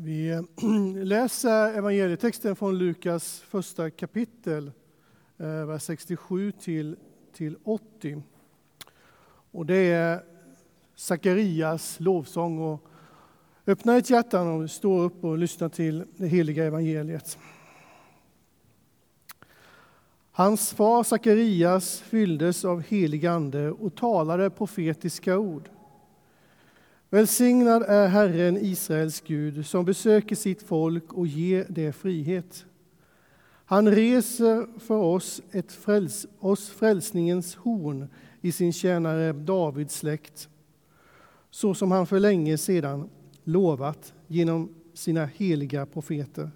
Vi eh, läser evangelietexten från Lukas första kapitel, eh, vers 67 till, till 80. Och det är Sakarias lovsång. Och öppna ett hjärta och stå upp och lyssna till det heliga evangeliet. Hans far Sakarias fylldes av helig ande och talade profetiska ord. Välsignad är Herren, Israels Gud, som besöker sitt folk och ger det frihet. Han reser för oss, ett fräls, oss frälsningens horn i sin tjänare Davids släkt, så som han för länge sedan lovat genom sina heliga profeter.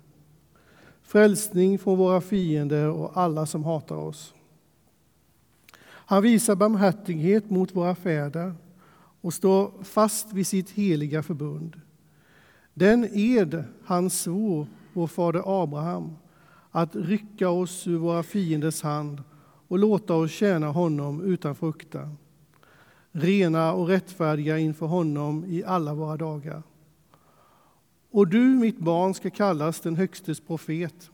Frälsning från våra fiender och alla som hatar oss. Han visar barmhärtighet mot våra fäder och stå fast vid sitt heliga förbund. Den ed han svor vår fader Abraham att rycka oss ur våra fienders hand och låta oss tjäna honom utan fruktan, rena och rättfärdiga inför honom i alla våra dagar. Och du, mitt barn, ska kallas den Högstes profet,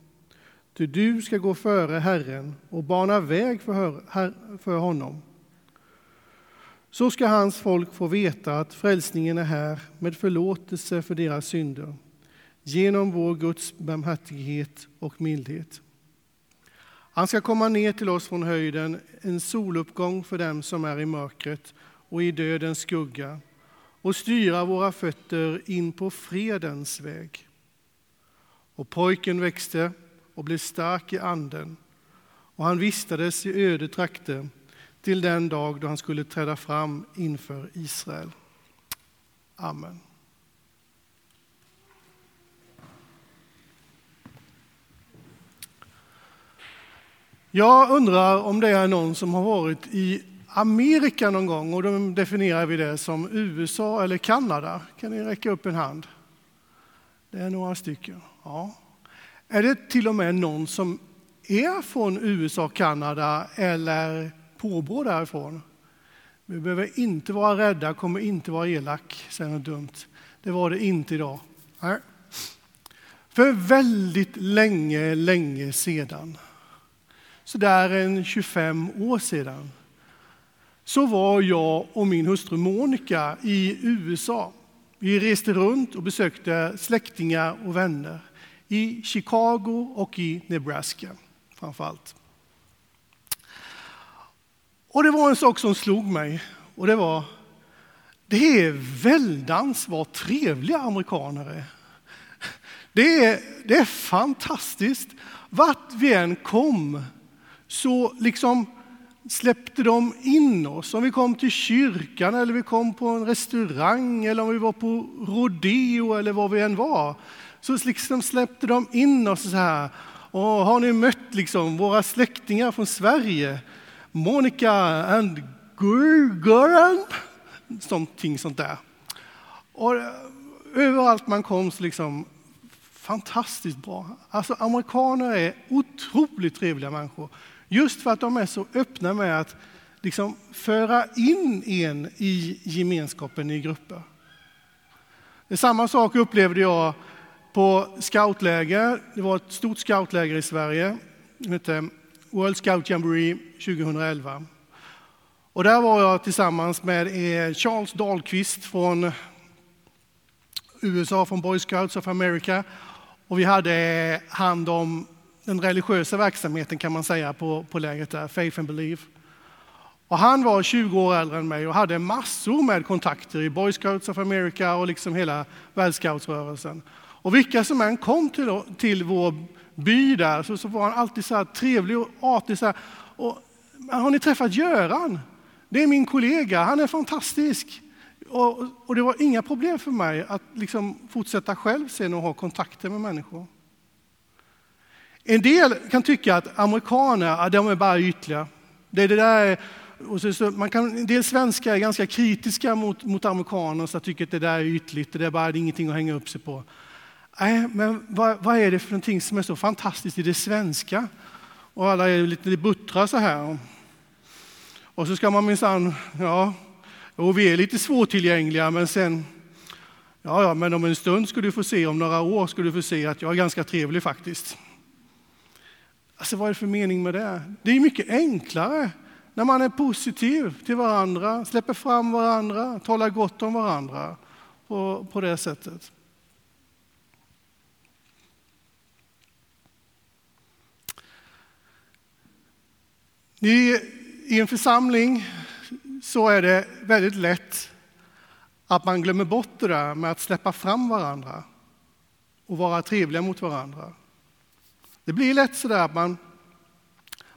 ty du ska gå före Herren och bana väg för, för honom så ska hans folk få veta att frälsningen är här med förlåtelse för deras synder genom vår Guds barmhärtighet och mildhet. Han ska komma ner till oss från höjden, en soluppgång för dem som är i mörkret och i dödens skugga och styra våra fötter in på fredens väg. Och pojken växte och blev stark i anden och han vistades i öde trakter till den dag då han skulle träda fram inför Israel. Amen. Jag undrar om det är någon som har varit i Amerika någon gång och då definierar vi det som USA eller Kanada. Kan ni räcka upp en hand? Det är några stycken. Ja. Är det till och med någon som är från USA, Kanada eller påbrå därifrån. Vi behöver inte vara rädda, kommer inte vara elak, säger något dumt. Det var det inte idag. Nej. För väldigt länge, länge sedan, så där en 25 år sedan, så var jag och min hustru Monica i USA. Vi reste runt och besökte släktingar och vänner i Chicago och i Nebraska framför allt. Och det var en sak som slog mig och det var det är väldans vad trevliga amerikaner är. Det är, det är fantastiskt. Vart vi än kom så liksom släppte de in oss. Om vi kom till kyrkan eller vi kom på en restaurang eller om vi var på rodeo eller var vi än var. Så liksom släppte de in oss så här. Och har ni mött liksom våra släktingar från Sverige? Monica and Gurgoran, någonting sånt där. Och eh, överallt man kom så liksom fantastiskt bra. Alltså amerikaner är otroligt trevliga människor. Just för att de är så öppna med att liksom föra in en i gemenskapen i grupper. Det samma sak upplevde jag på scoutläger. Det var ett stort scoutläger i Sverige. Det hette World Scout Jamboree 2011. Och där var jag tillsammans med eh, Charles Dahlqvist från USA, från Boy Scouts of America. Och vi hade eh, hand om den religiösa verksamheten kan man säga på, på lägret där, Faith and Believe. Och han var 20 år äldre än mig och hade massor med kontakter i Boy Scouts of America och liksom hela världsscoutsrörelsen. Och vilka som än kom till, till vår by där så, så var han alltid så här trevlig och artig. Så här. Och, har ni träffat Göran? Det är min kollega, han är fantastisk. Och, och det var inga problem för mig att liksom fortsätta själv sen och ha kontakter med människor. En del kan tycka att amerikaner, de är bara ytliga. Det, det där och så, så, man kan, en del svenskar är ganska kritiska mot, mot amerikaner och tycker att det där är ytligt, det är bara det är ingenting att hänga upp sig på. Nej, men vad, vad, är det för någonting som är så fantastiskt i det svenska? Och alla är lite buttra så här. Och så ska man minsann, ja, och vi är lite svårtillgängliga, men sen, Ja, ja, men om en stund ska du få se, om några år ska du få se att jag är ganska trevlig faktiskt. Alltså vad är det för mening med det? Det är mycket enklare när man är positiv till varandra, släpper fram varandra, talar gott om varandra på, på det sättet. I, I en församling så är det väldigt lätt att man glömmer bort det där med att släppa fram varandra och vara trevliga mot varandra. Det blir lätt så där att man,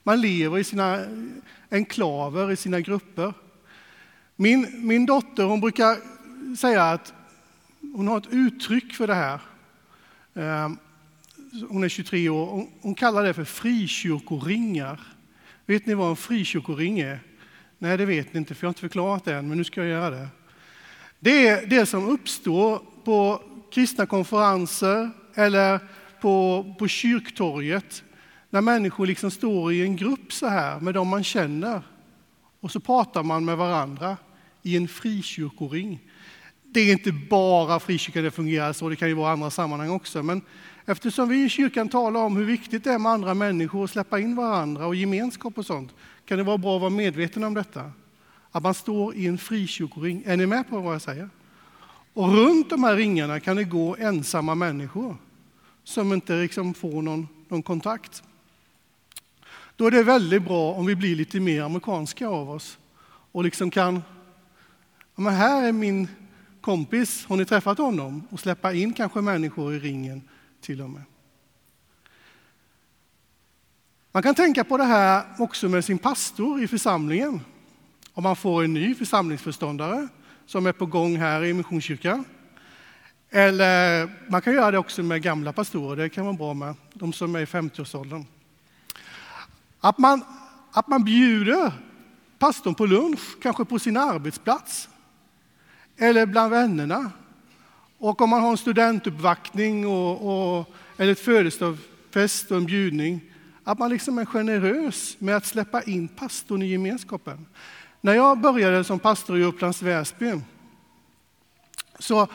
man lever i sina enklaver, i sina grupper. Min, min dotter hon brukar säga att hon har ett uttryck för det här. Ehm, hon är 23 år. Hon kallar det för frikyrkoringar. Vet ni vad en frikyrkoring är? Nej, det vet ni inte, för jag har inte förklarat det än, men nu ska jag göra det. Det är det som uppstår på kristna konferenser eller på, på kyrktorget när människor liksom står i en grupp så här med dem man känner och så pratar man med varandra i en frikyrkoring. Det är inte bara frikyrkan det fungerar så, det kan ju vara andra sammanhang också. Men eftersom vi i kyrkan talar om hur viktigt det är med andra människor och släppa in varandra och gemenskap och sånt, kan det vara bra att vara medveten om detta. Att man står i en frikyrkoring. Är ni med på vad jag säger? Och runt de här ringarna kan det gå ensamma människor som inte liksom får någon, någon kontakt. Då är det väldigt bra om vi blir lite mer amerikanska av oss och liksom kan, ja men här är min kompis, har ni träffat honom? Och släppa in kanske människor i ringen till och med. Man kan tänka på det här också med sin pastor i församlingen. Om man får en ny församlingsförståndare som är på gång här i Missionskyrkan. Eller man kan göra det också med gamla pastorer, det kan vara bra med, de som är i 50-årsåldern. Att man, att man bjuder pastorn på lunch, kanske på sin arbetsplats eller bland vännerna. Och om man har en studentuppvaktning och, och, eller ett födelsedagsfest och en bjudning, att man liksom är generös med att släppa in pastorn i gemenskapen. När jag började som pastor i Upplands Väsby så,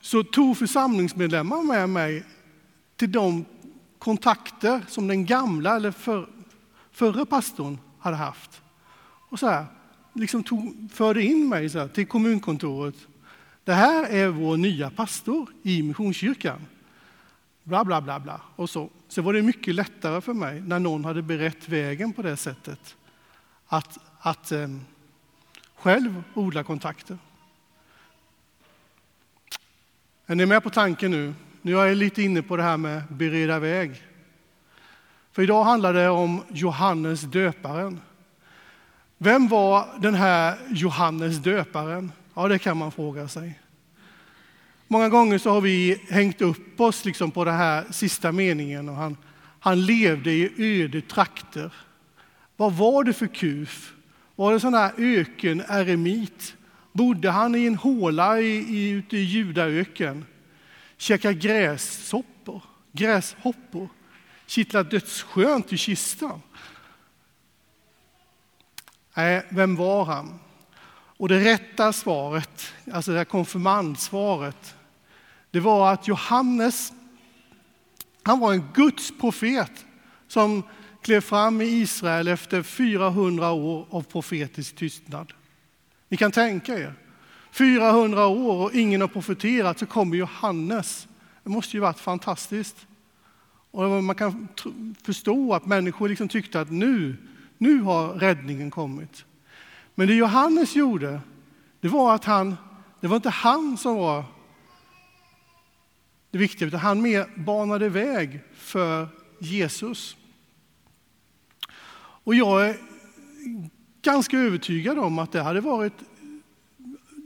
så tog församlingsmedlemmar med mig till de kontakter som den gamla eller för, förre pastorn hade haft. Och så här, liksom tog, förde in mig så här, till kommunkontoret. Det här är vår nya pastor i Missionskyrkan. Bla, bla, bla, bla. Och så. så var det mycket lättare för mig när någon hade berett vägen på det sättet. Att, att eh, själv odla kontakter. Är ni med på tanken nu? Nu är jag lite inne på det här med bereda väg. För idag handlar det om Johannes döparen. Vem var den här Johannes döparen? Ja, det kan man fråga sig. Många gånger så har vi hängt upp oss liksom på den här sista meningen. Och han, han levde i öde trakter. Vad var det för kuf? Var det sån här öken, eremit? Bodde han i en håla i, i, ute i Judaöken? Käkade gräshoppor, gräshoppor? Kittlade dödsskönt i kistan? Nej, vem var han? Och det rätta svaret, alltså det här konfirmandsvaret, det var att Johannes, han var en Guds profet som klev fram i Israel efter 400 år av profetisk tystnad. Ni kan tänka er, 400 år och ingen har profeterat, så kommer Johannes. Det måste ju varit fantastiskt. Och man kan förstå att människor liksom tyckte att nu, nu har räddningen kommit. Men det Johannes gjorde, det var att han, det var inte han som var det viktiga, utan han mer banade väg för Jesus. Och jag är ganska övertygad om att det hade varit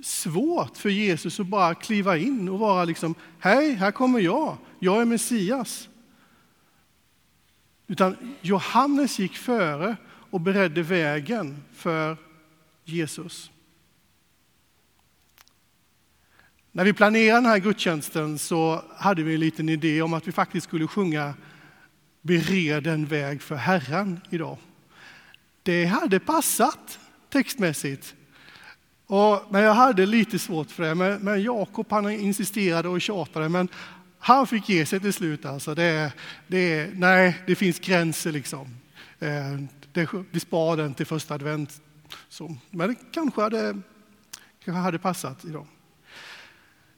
svårt för Jesus att bara kliva in och vara liksom, hej, här kommer jag, jag är Messias. Utan Johannes gick före och beredde vägen för Jesus. När vi planerade den här gudstjänsten så hade vi en liten idé om att vi faktiskt skulle sjunga Bered en väg för Herren idag. Det hade passat textmässigt. Och, men jag hade lite svårt för det. Men, men Jakob han insisterade och tjatade. Men han fick ge sig till slut. Alltså. Det, det, nej, det finns gränser liksom. Eh, det, vi spar den till första advent. Så, men det kanske hade, kanske hade passat idag.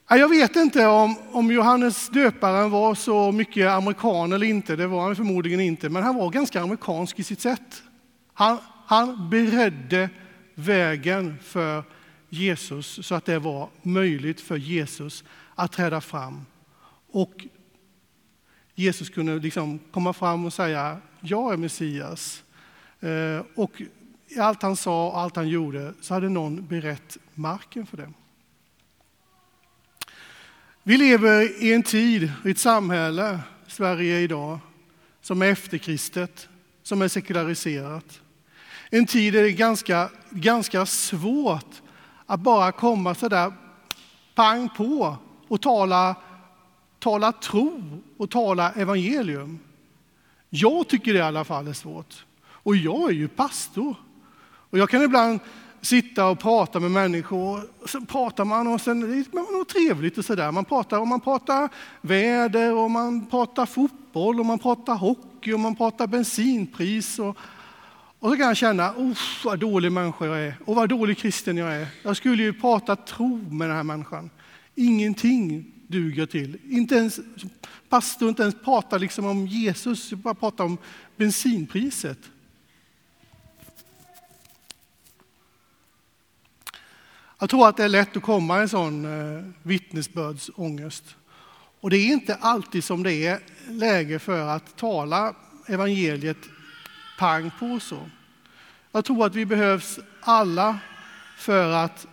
Jag vet inte om, om Johannes döparen var så mycket amerikan eller inte, det var han förmodligen inte, men han var ganska amerikansk i sitt sätt. Han, han beredde vägen för Jesus så att det var möjligt för Jesus att träda fram. Och Jesus kunde liksom komma fram och säga, jag är Messias. Eh, och i allt han sa och allt han gjorde så hade någon berett marken för det. Vi lever i en tid, i ett samhälle, Sverige idag, som är efterkristet, som är sekulariserat. En tid där det är ganska, ganska svårt att bara komma så där pang på och tala, tala tro och tala evangelium. Jag tycker det i alla fall är svårt. Och jag är ju pastor. Och jag kan ibland sitta och prata med människor. Och så pratar man och sen man är något trevligt och sådär. Man pratar, och man pratar väder och man pratar fotboll och man pratar hockey och man pratar bensinpris. Och, och så kan jag känna, usch vad dålig människa jag är och vad dålig kristen jag är. Jag skulle ju prata tro med den här människan. Ingenting duger till. Inte ens pastor inte ens pratar liksom om Jesus, bara pratar om bensinpriset. Jag tror att det är lätt att komma i en sån eh, vittnesbördsångest. Och det är inte alltid som det är läge för att tala evangeliet pang på så. Jag tror att vi behövs alla för att,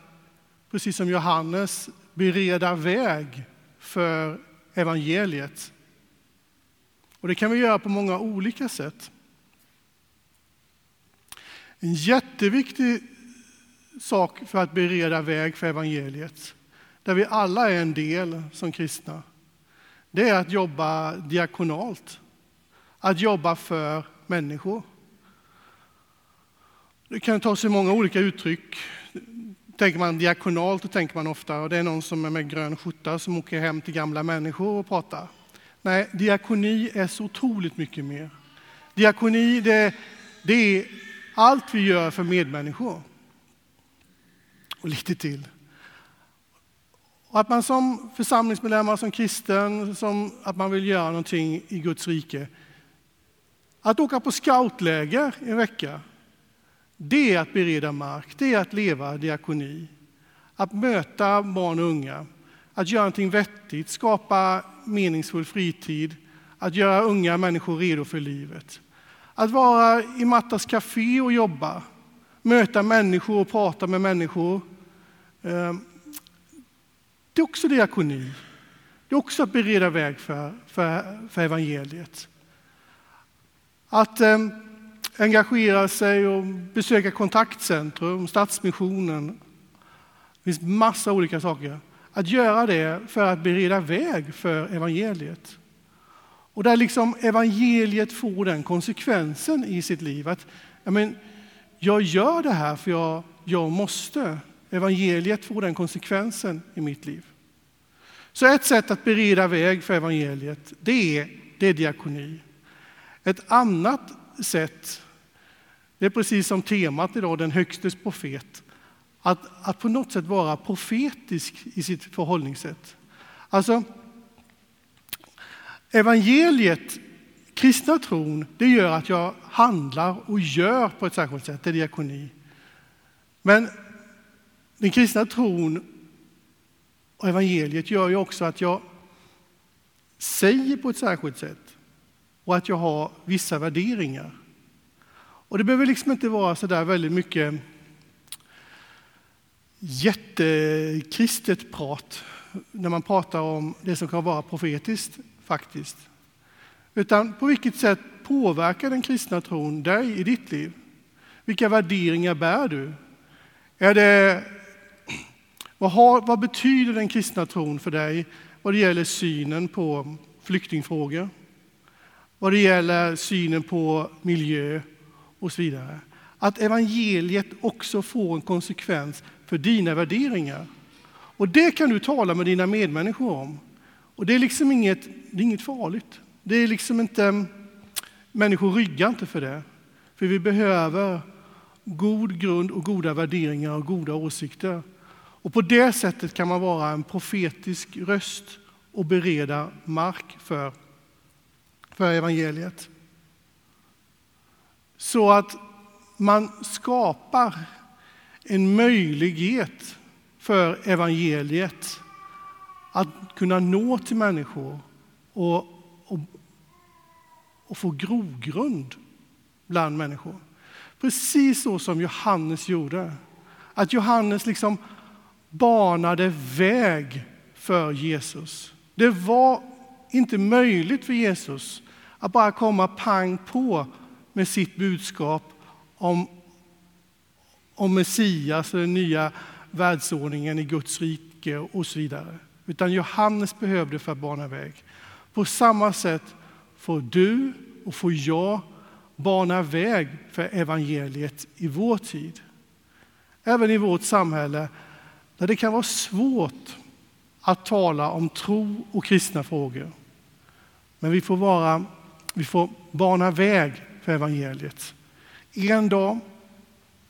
precis som Johannes, bereda väg för evangeliet. Och det kan vi göra på många olika sätt. En jätteviktig sak för att bereda väg för evangeliet, där vi alla är en del som kristna, det är att jobba diakonalt. Att jobba för människor. Det kan ta sig många olika uttryck. Tänker man diakonalt, då tänker man ofta och det är någon som är med grön skjorta som åker hem till gamla människor och pratar. Nej, diakoni är så otroligt mycket mer. Diakoni, det, det är allt vi gör för medmänniskor och lite till. Och att man som församlingsmedlemmar, som kristen, som att man vill göra någonting i Guds rike. Att åka på scoutläger en vecka, det är att bereda mark, det är att leva diakoni. Att möta barn och unga, att göra någonting vettigt, skapa meningsfull fritid, att göra unga människor redo för livet. Att vara i Mattas café och jobba, möta människor och prata med människor, ehm, det är också diakoni. Det är också att bereda väg för, för, för evangeliet. Att eh, engagera sig och besöka kontaktcentrum, Stadsmissionen. Det finns massa olika saker. Att göra det för att bereda väg för evangeliet. Och där liksom evangeliet får den konsekvensen i sitt liv. Att jag, men, jag gör det här för jag, jag måste. Evangeliet får den konsekvensen i mitt liv. Så ett sätt att bereda väg för evangeliet, det är, det är diakoni. Ett annat sätt, det är precis som temat idag, den högstes profet, att, att på något sätt vara profetisk i sitt förhållningssätt. Alltså, evangeliet, kristna tron, det gör att jag handlar och gör på ett särskilt sätt, det är diakoni. Men den kristna tron och evangeliet gör ju också att jag säger på ett särskilt sätt och att jag har vissa värderingar. Och det behöver liksom inte vara så där väldigt mycket jättekristet prat när man pratar om det som kan vara profetiskt faktiskt. Utan på vilket sätt påverkar den kristna tron dig i ditt liv? Vilka värderingar bär du? Är det vad, har, vad betyder den kristna tron för dig vad det gäller synen på flyktingfrågor, vad det gäller synen på miljö och så vidare? att evangeliet också får en konsekvens för dina värderingar. Och det kan du tala med dina medmänniskor om. Och det är liksom inget, det är inget farligt. Det är liksom inte, människor ryggar inte för det. För vi behöver god grund och goda värderingar och goda åsikter. Och på det sättet kan man vara en profetisk röst och bereda mark för, för evangeliet. Så att man skapar en möjlighet för evangeliet att kunna nå till människor och, och, och få grogrund bland människor. Precis så som Johannes gjorde. Att Johannes liksom banade väg för Jesus. Det var inte möjligt för Jesus att bara komma pang på med sitt budskap om, om Messias, den nya världsordningen i Guds rike och så vidare. Utan Johannes behövde för att bana väg. På samma sätt får du och får jag bana väg för evangeliet i vår tid. Även i vårt samhälle där det kan vara svårt att tala om tro och kristna frågor. Men vi får, vara, vi får bana väg för evangeliet. En dag,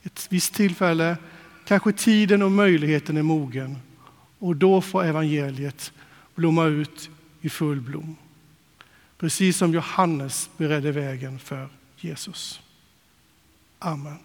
ett visst tillfälle, kanske tiden och möjligheten är mogen och då får evangeliet blomma ut i full blom. Precis som Johannes beredde vägen för Jesus. Amen.